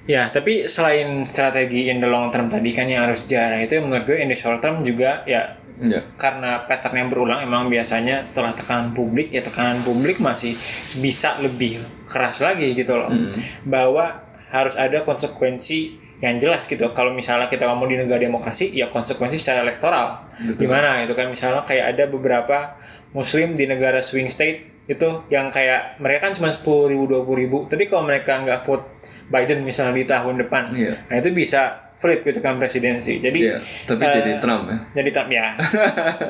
Ya, tapi selain strategi in the long term tadi kan yang harus jarah itu menurut gue in the short term juga ya ya. Karena pattern yang berulang emang biasanya setelah tekanan publik ya tekanan publik masih bisa lebih keras lagi gitu loh. Mm. bahwa harus ada konsekuensi yang jelas gitu. Kalau misalnya kita ngomong di negara demokrasi ya konsekuensi secara elektoral. Betul. gimana itu kan? Misalnya kayak ada beberapa muslim di negara swing state itu yang kayak mereka kan cuma sepuluh ribu dua ribu. Tapi kalau mereka nggak vote Biden misalnya di tahun depan Iya. nah itu bisa flip gitu kan presidensi. Jadi Iya, tapi eh, jadi Trump ya. jadi tam ya.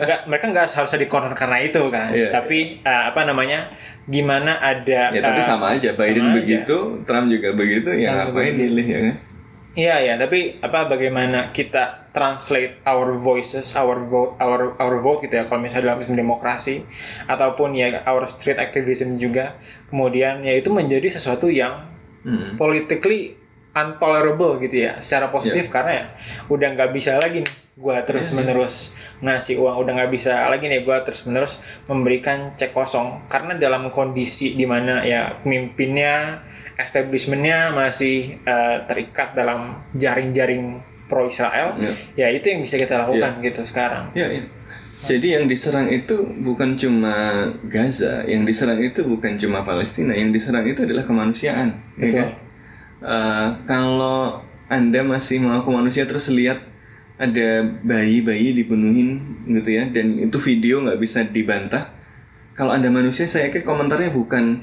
Nggak mereka nggak harusnya di corner karena itu kan. Iya, tapi eh, apa namanya gimana ada ya tapi eh, sama aja Biden sama aja. begitu Trump juga begitu ya Trump ngapain milih ya kan? Iya ya tapi apa bagaimana kita translate our voices our vote our our vote gitu ya kalau misalnya dalam sistem demokrasi ataupun ya our street activism juga kemudian ya itu menjadi sesuatu yang Mm. politically untolerable gitu ya secara positif karena ya udah nggak bisa lagi nih gua terus menerus ngasih uang udah nggak bisa lagi nih gua terus menerus memberikan cek kosong karena dalam kondisi di mana ya pemimpinnya establishmentnya masih eh, terikat dalam jaring-jaring pro Israel Iya. ya itu yang bisa kita lakukan gitu sekarang Ya, ya. Jadi yang diserang itu bukan cuma Gaza, yang diserang itu bukan cuma Palestina, yang diserang itu adalah kemanusiaan. ya kan? Eh, kalau anda masih mau ke manusia terus lihat ada bayi-bayi dibunuhin gitu ya, dan itu video nggak bisa dibantah. Kalau anda manusia, saya yakin komentarnya bukan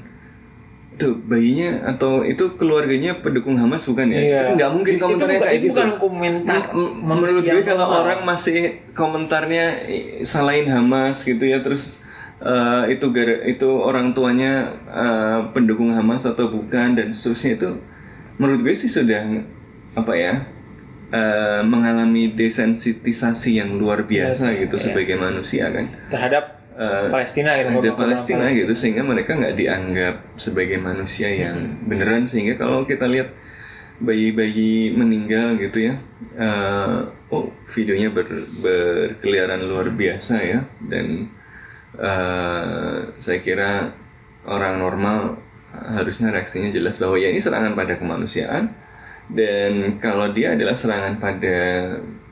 tuh bayinya atau itu keluarganya pendukung Hamas bukan ya? Iya. Itu nggak mungkin Itu komentarnya bukan- kayak itu gitu. bukan komentar M- m- manusia menurut gue kalau normal. orang masih komentarnya salahin Hamas gitu ya terus eh, itu gara itu orang tuanya eh, pendukung Hamas atau bukan dan seterusnya itu menurut gue sih sudah apa ya eh, mengalami desensitisasi yang luar biasa Iya, gitu iya. sebagai manusia kan terhadap Eh, Palestina gitu ada korban-korban Palestina gitu sehingga mereka nggak dianggap sebagai manusia yang beneran sehingga kalau kita lihat bayi-bayi meninggal gitu ya. Uh, oh videonya ber, berkeliaran luar biasa ya dan uh, saya kira orang normal harusnya reaksinya jelas bahwa ya ini serangan pada kemanusiaan dan kalau dia adalah serangan pada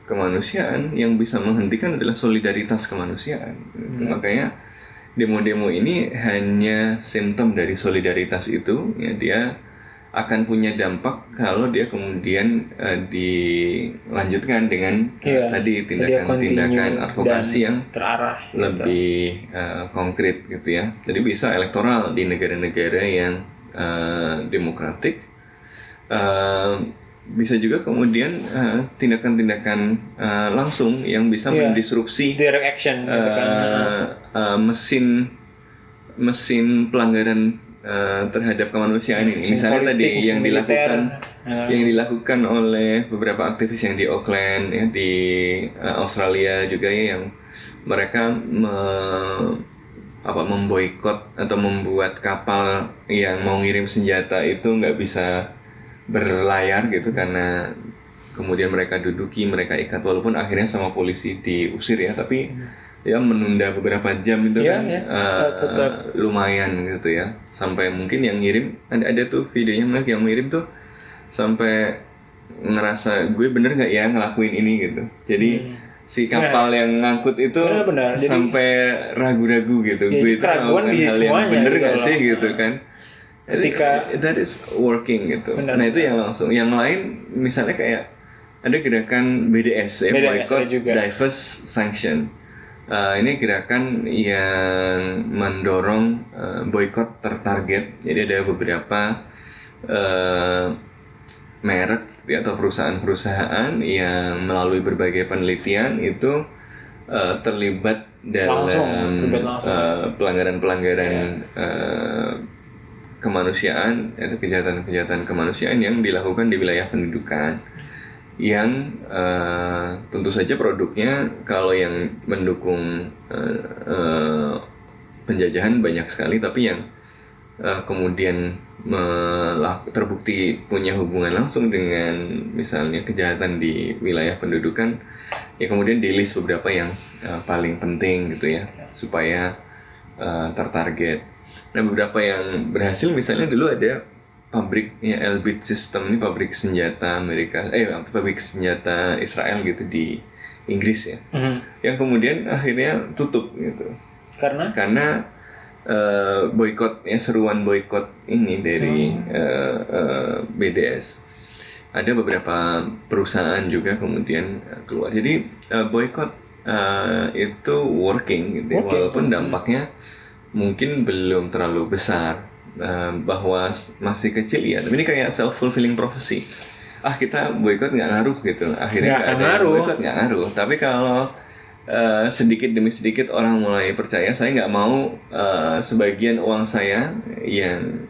kemanusiaan yang bisa menghentikan adalah solidaritas kemanusiaan. Hmm. Makanya demo-demo ini hanya simptom dari solidaritas itu ya dia akan punya dampak kalau dia kemudian uh, dilanjutkan dengan uh, tadi tindakan-tindakan advokasi yang terarah gitu. lebih uh, konkret gitu ya. Jadi bisa elektoral di negara-negara yang uh, demokratik. Uh, bisa juga kemudian tindakan-tindakan uh, uh, langsung yang bisa yeah. mendisrupsi direct action uh, uh, uh, mesin mesin pelanggaran uh, terhadap kemanusiaan ini. Misalnya politik, tadi yang dilakukan uh. yang dilakukan oleh beberapa aktivis yang di Auckland ya di uh, Australia juga ya yang mereka me, apa memboikot atau membuat kapal yang mau ngirim senjata itu nggak bisa berlayar gitu karena kemudian mereka duduki mereka ikat walaupun akhirnya sama polisi diusir ya tapi ya menunda beberapa jam itu ya, kan. ya. Uh, tetap. lumayan gitu ya. Sampai mungkin yang ngirim ada ada tuh videonya mereka yang ngirim tuh sampai ngerasa gue bener nggak ya ngelakuin ini? gitu. Jadi hmm. si kapal nah, yang ngangkut itu benar, benar. sampai ragu-ragu gitu. Ya, gue itu melakukan hal yang bener gitu gak sih gitu kan. Ketika that is working gitu. Benar, nah itu yang langsung. Yang lain misalnya kayak ada gerakan BDS ya BDS boycott diverse sanction uh, ini gerakan yang mendorong uh, boykot tertarget. Jadi ada beberapa uh, merek ya, atau perusahaan-perusahaan yang melalui berbagai penelitian itu uh, terlibat dalam pelanggaran-pelanggaran uh, kemanusiaan atau kejahatan-kejahatan kemanusiaan yang dilakukan di wilayah pendudukan yang uh, tentu saja produknya kalau yang mendukung uh, uh, penjajahan banyak sekali tapi yang uh, kemudian terbukti punya hubungan langsung dengan misalnya kejahatan di wilayah pendudukan ya kemudian di list beberapa yang uh, paling penting gitu ya supaya uh, tertarget. Nah beberapa yang berhasil misalnya dulu ada pabriknya Elbit System ini pabrik senjata Amerika eh pabrik senjata Israel gitu di Inggris ya. Mm -hmm. yang kemudian akhirnya tutup gitu. Karena? Karena uh, boykot ya seruan boykot ini dari mm. uh, uh, BDS ada beberapa perusahaan juga kemudian keluar. Jadi uh, boykot uh, itu working gitu working. walaupun dampaknya mungkin belum terlalu besar bahwa masih kecil ya tapi ini kayak self fulfilling prophecy. Ah kita boykot nggak ngaruh gitu. Akhirnya nggak ada boykot nggak ngaruh. Tapi kalau uh, sedikit demi sedikit orang mulai percaya saya nggak mau uh, sebagian uang saya yang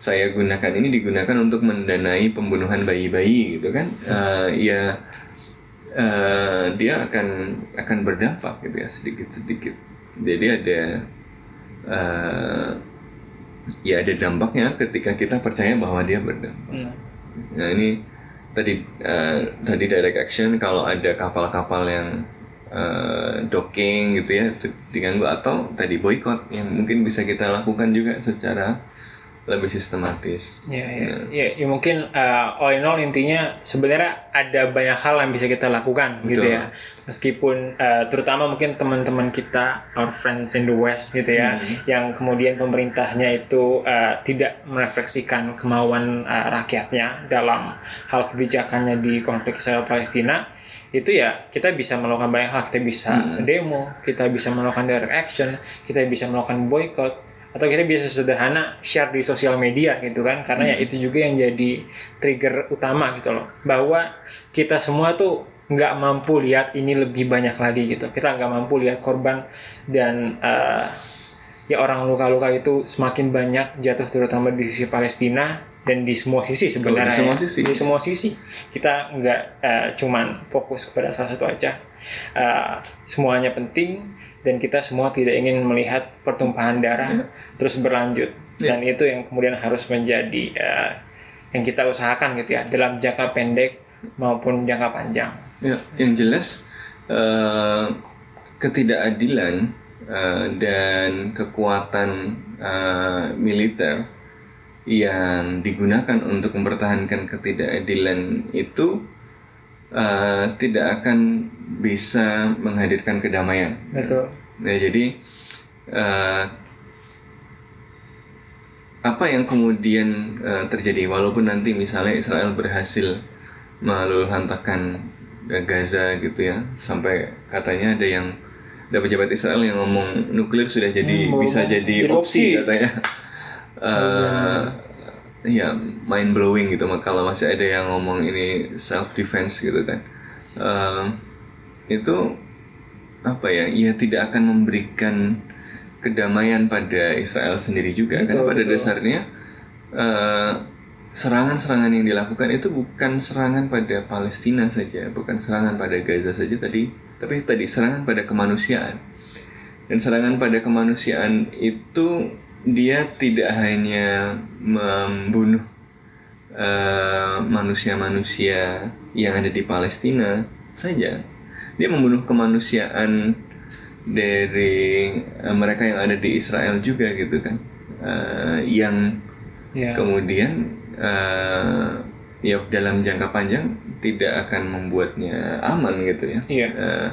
saya gunakan ini digunakan untuk mendanai pembunuhan bayi-bayi gitu kan? Uh, ya uh, dia akan akan berdampak gitu ya sedikit sedikit jadi ada uh, ya ada dampaknya ketika kita percaya bahwa dia berdampak. Hmm. Nah ini tadi uh, tadi direct action kalau ada kapal-kapal yang uh, docking gitu ya diganggu atau tadi boykot yang mungkin bisa kita lakukan juga secara lebih sistematis. Ya, ya, ya, ya, ya mungkin uh, all in all intinya sebenarnya ada banyak hal yang bisa kita lakukan gitu Betul. gitu ya. Meskipun uh, terutama mungkin teman-teman kita, our friends in the West gitu ya, hmm. yang kemudian pemerintahnya itu uh, tidak merefleksikan kemauan uh, rakyatnya dalam hal kebijakannya di konflik Israel Palestina itu ya kita bisa melakukan banyak hal kita bisa hmm. demo kita bisa melakukan direct action kita bisa melakukan boycott atau kita bisa sederhana share di sosial media gitu kan karena ya hmm. ya itu juga yang jadi trigger utama gitu loh bahwa kita semua tuh nggak mampu lihat ini lebih banyak lagi gitu kita nggak mampu lihat korban dan uh, ya orang luka-luka itu semakin banyak jatuh terutama di sisi Palestina dan di semua sisi sebenarnya di semua ya. sisi di semua sisi kita nggak uh, cuman fokus kepada salah satu aja uh, semuanya penting dan kita semua tidak ingin melihat pertumpahan darah yeah. terus berlanjut yeah. dan itu yang kemudian harus menjadi uh, yang kita usahakan gitu ya dalam jangka pendek maupun jangka panjang. Ya, yang jelas uh, ketidakadilan uh, dan kekuatan uh, militer yang digunakan untuk mempertahankan ketidakadilan itu uh, tidak akan bisa menghadirkan kedamaian. Betul. Nah, jadi uh, apa yang kemudian uh, terjadi walaupun nanti misalnya Israel berhasil meluluhlantakan Gaza gitu ya sampai katanya ada yang ada pejabat Israel yang ngomong nuklir sudah jadi Hmm, bisa jadi jadi opsi. opsi katanya uh, ya mind blowing gitu kalau masih ada yang ngomong ini self defense gitu kan. Uh, itu apa ya ia tidak akan memberikan kedamaian pada Israel sendiri juga Betul, karena pada betul. dasarnya eh, serangan-serangan yang dilakukan itu bukan serangan pada Palestina saja bukan serangan pada Gaza saja tadi tapi tadi serangan pada kemanusiaan. Dan serangan pada kemanusiaan itu dia tidak hanya membunuh eh, manusia-manusia yang ada di Palestina saja dia membunuh kemanusiaan dari eh, mereka yang ada di Israel juga gitu kan Eh, yang Ya. kemudian eh, ya dalam jangka panjang tidak akan membuatnya aman gitu ya Iya. Eh,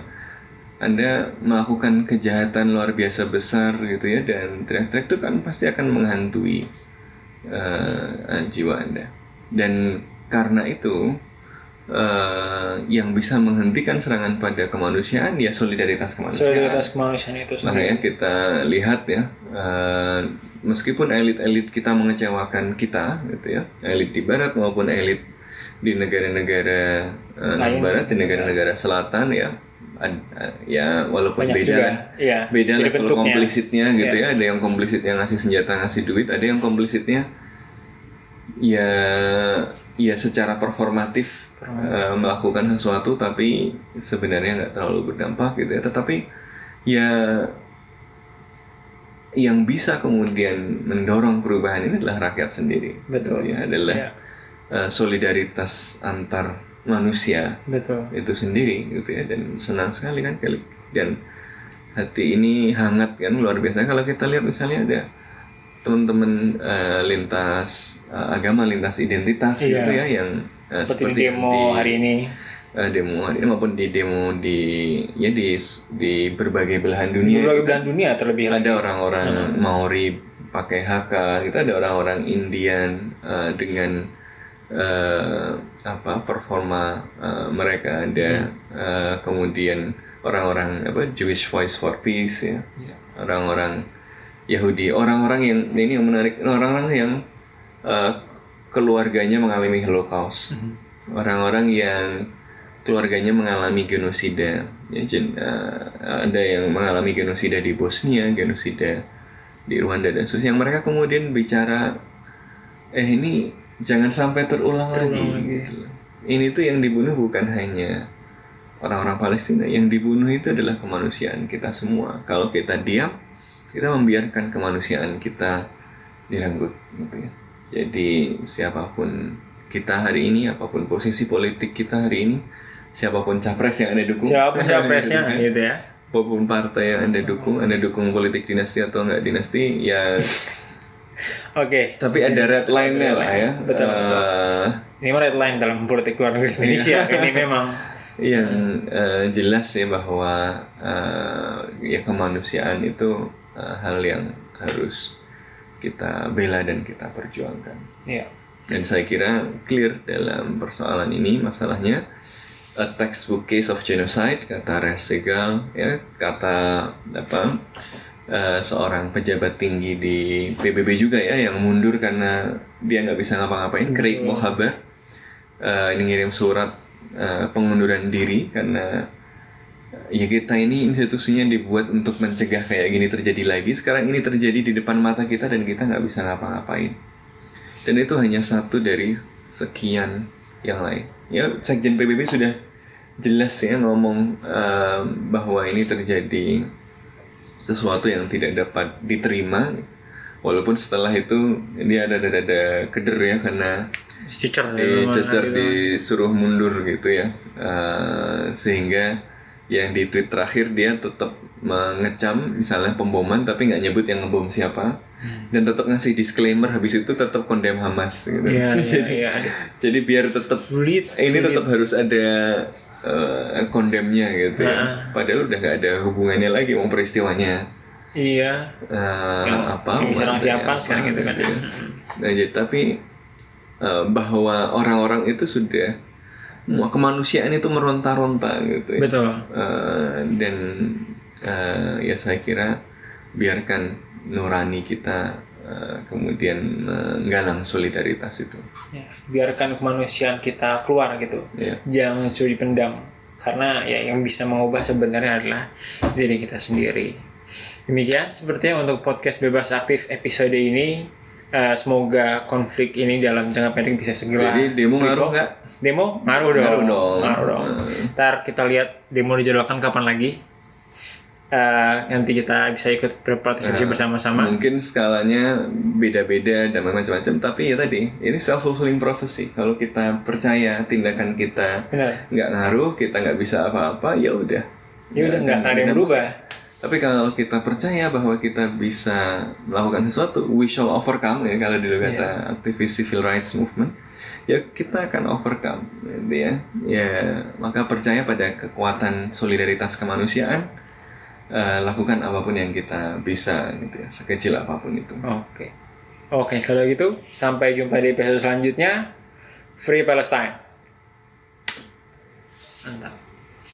anda melakukan kejahatan luar biasa besar gitu ya dan teriak-teriak itu kan pasti akan menghantui eh, jiwa anda dan karena itu eh, yang bisa menghentikan serangan pada kemanusiaan ya solidaritas kemanusiaan Solidaritas kemanusiaan itu sendiri. Makanya kita lihat ya, eh, meskipun elit-elit kita mengecewakan kita, gitu ya, elit di barat maupun elit di negara-negara Lain. barat, di negara-negara selatan ya, ya walaupun Banyak beda juga. Iya. beda Jadi level bentuknya. komplisitnya gitu Iya. ya, ada yang komplisit yang ngasih senjata ngasih duit, ada yang komplisitnya ya ya secara performatif eh, melakukan sesuatu tapi sebenarnya nggak terlalu berdampak gitu ya tetapi ya yang bisa kemudian mendorong perubahan ini adalah rakyat sendiri Betul. gitu ya adalah Iya. eh, solidaritas antar manusia Betul. itu sendiri gitu ya dan senang sekali kan kali dan hati ini hangat kan luar biasa kalau kita lihat misalnya ada teman-teman eh, lintas eh, agama lintas identitas Iya. gitu ya yang eh, Seperti, seperti demo di- hari ini. eh, demo hari ini maupun di demo di ya di di berbagai belahan dunia Berbagai gitu. belahan dunia terlebih ada orang-orang Maori pakai haka itu ada orang-orang Indian eh, dengan eh, apa performa eh, mereka ada eh, kemudian orang-orang apa Jewish Voice for Peace ya. Orang-orang Yahudi orang-orang yang ini yang menarik orang-orang yang eh, keluarganya mengalami Holocaust. Orang-orang yang keluarganya mengalami genosida. Ya jen- eh, ada yang mengalami genosida di Bosnia genosida di Rwanda dan seterusnya. Yang mereka kemudian bicara eh ini jangan sampai terulang, Terulang lagi, lagi. gitu. ini tuh yang dibunuh bukan hanya orang-orang Palestina yang dibunuh itu adalah kemanusiaan kita semua kalau kita diam kita membiarkan kemanusiaan kita direnggut gitu ya jadi siapa pun kita hari ini apa pun posisi politik kita hari ini siapa pun capres yang anda dukung Siapa pun capresnya Gitu kan. gitu ya. apa pun partai yang anda dukung anda dukung politik dinasti atau enggak dinasti ya Oke. tapi ada red line-nya lah ya. Betul, Eh, Ini mah red line dalam politik luar negeri Indonesia. ini memang yang eh, jelas ya bahwa eh, ya kemanusiaan itu eh, hal yang harus kita bela dan kita perjuangkan. Ya. dan saya kira clear dalam persoalan ini. Masalahnya a textbook case of genocide kata Resegal ya kata apa eh, seorang pejabat tinggi di PBB juga ya yang mundur karena dia nggak bisa ngapa-ngapain. Craig Mohaber eh, ini ngirim surat eh, pengunduran diri karena ya kita ini institusinya dibuat untuk mencegah kayak gini terjadi lagi. Sekarang ini terjadi di depan mata kita dan kita nggak bisa ngapa-ngapain. Dan itu hanya satu dari sekian yang lain. Ya sekjen PBB sudah jelas ya ngomong eh, bahwa ini terjadi sesuatu yang tidak dapat diterima walaupun setelah itu dia ada ada, ada keder ya karena Dicecer dicecer gitu. disuruh mundur gitu ya Eh, sehingga yang di tweet terakhir dia tetap mengecam misalnya pemboman tapi nggak nyebut yang ngebom siapa dan tetap ngasih disclaimer habis itu tetap condemn Hamas gitu Iya, iya, jadi iya. jadi biar tetap Sulit. ini sulit. tetap harus ada eh, condemnnya gitu ya Nah. padahal udah nggak ada hubungannya lagi mau peristiwanya Iya. eh, Yang apa diserang warnanya siapa apa, sekarang gitu kan. ya. Nah, jadi, tapi eh, bahwa orang-orang itu sudah mau kemanusiaan itu meronta-ronta gitu ya. Betul. Eh, dan eh, ya saya kira biarkan nurani kita eh, kemudian menggalang solidaritas itu. Ya, biarkan kemanusiaan kita keluar gitu. Ya. Jangan suruh dipendam. Karena ya yang bisa mengubah sebenarnya adalah diri kita sendiri. Demikian sepertinya untuk podcast bebas aktif episode ini. Eh, semoga konflik ini dalam jangka pendek bisa segera Jadi demo ngaruh nggak? Demo ngaruh dong. Ngaruh dong. Ngaruh dong. Ntar kita lihat demo dijadwalkan kapan lagi. Eh, nanti kita bisa ikut berpartisipasi Nah, bersama-sama. Mungkin skalanya beda-beda dan macam-macam, tapi ya tadi ini self fulfilling prophecy. Kalau kita percaya tindakan kita nggak ngaruh, kita nggak bisa apa-apa, ya udah. Ya udah nggak akan ada yang berubah. Tapi kalau kita percaya bahwa kita bisa melakukan sesuatu, we shall overcome ya kalau dulu Iya. kata aktivis civil rights movement, ya kita akan overcome, gitu ya. Ya maka percaya pada kekuatan solidaritas kemanusiaan, eh, lakukan apa pun yang kita bisa, gitu ya, sekecil apa pun itu. Oke. Oke, kalau gitu sampai jumpa di episode selanjutnya. Free Palestine. Mantap.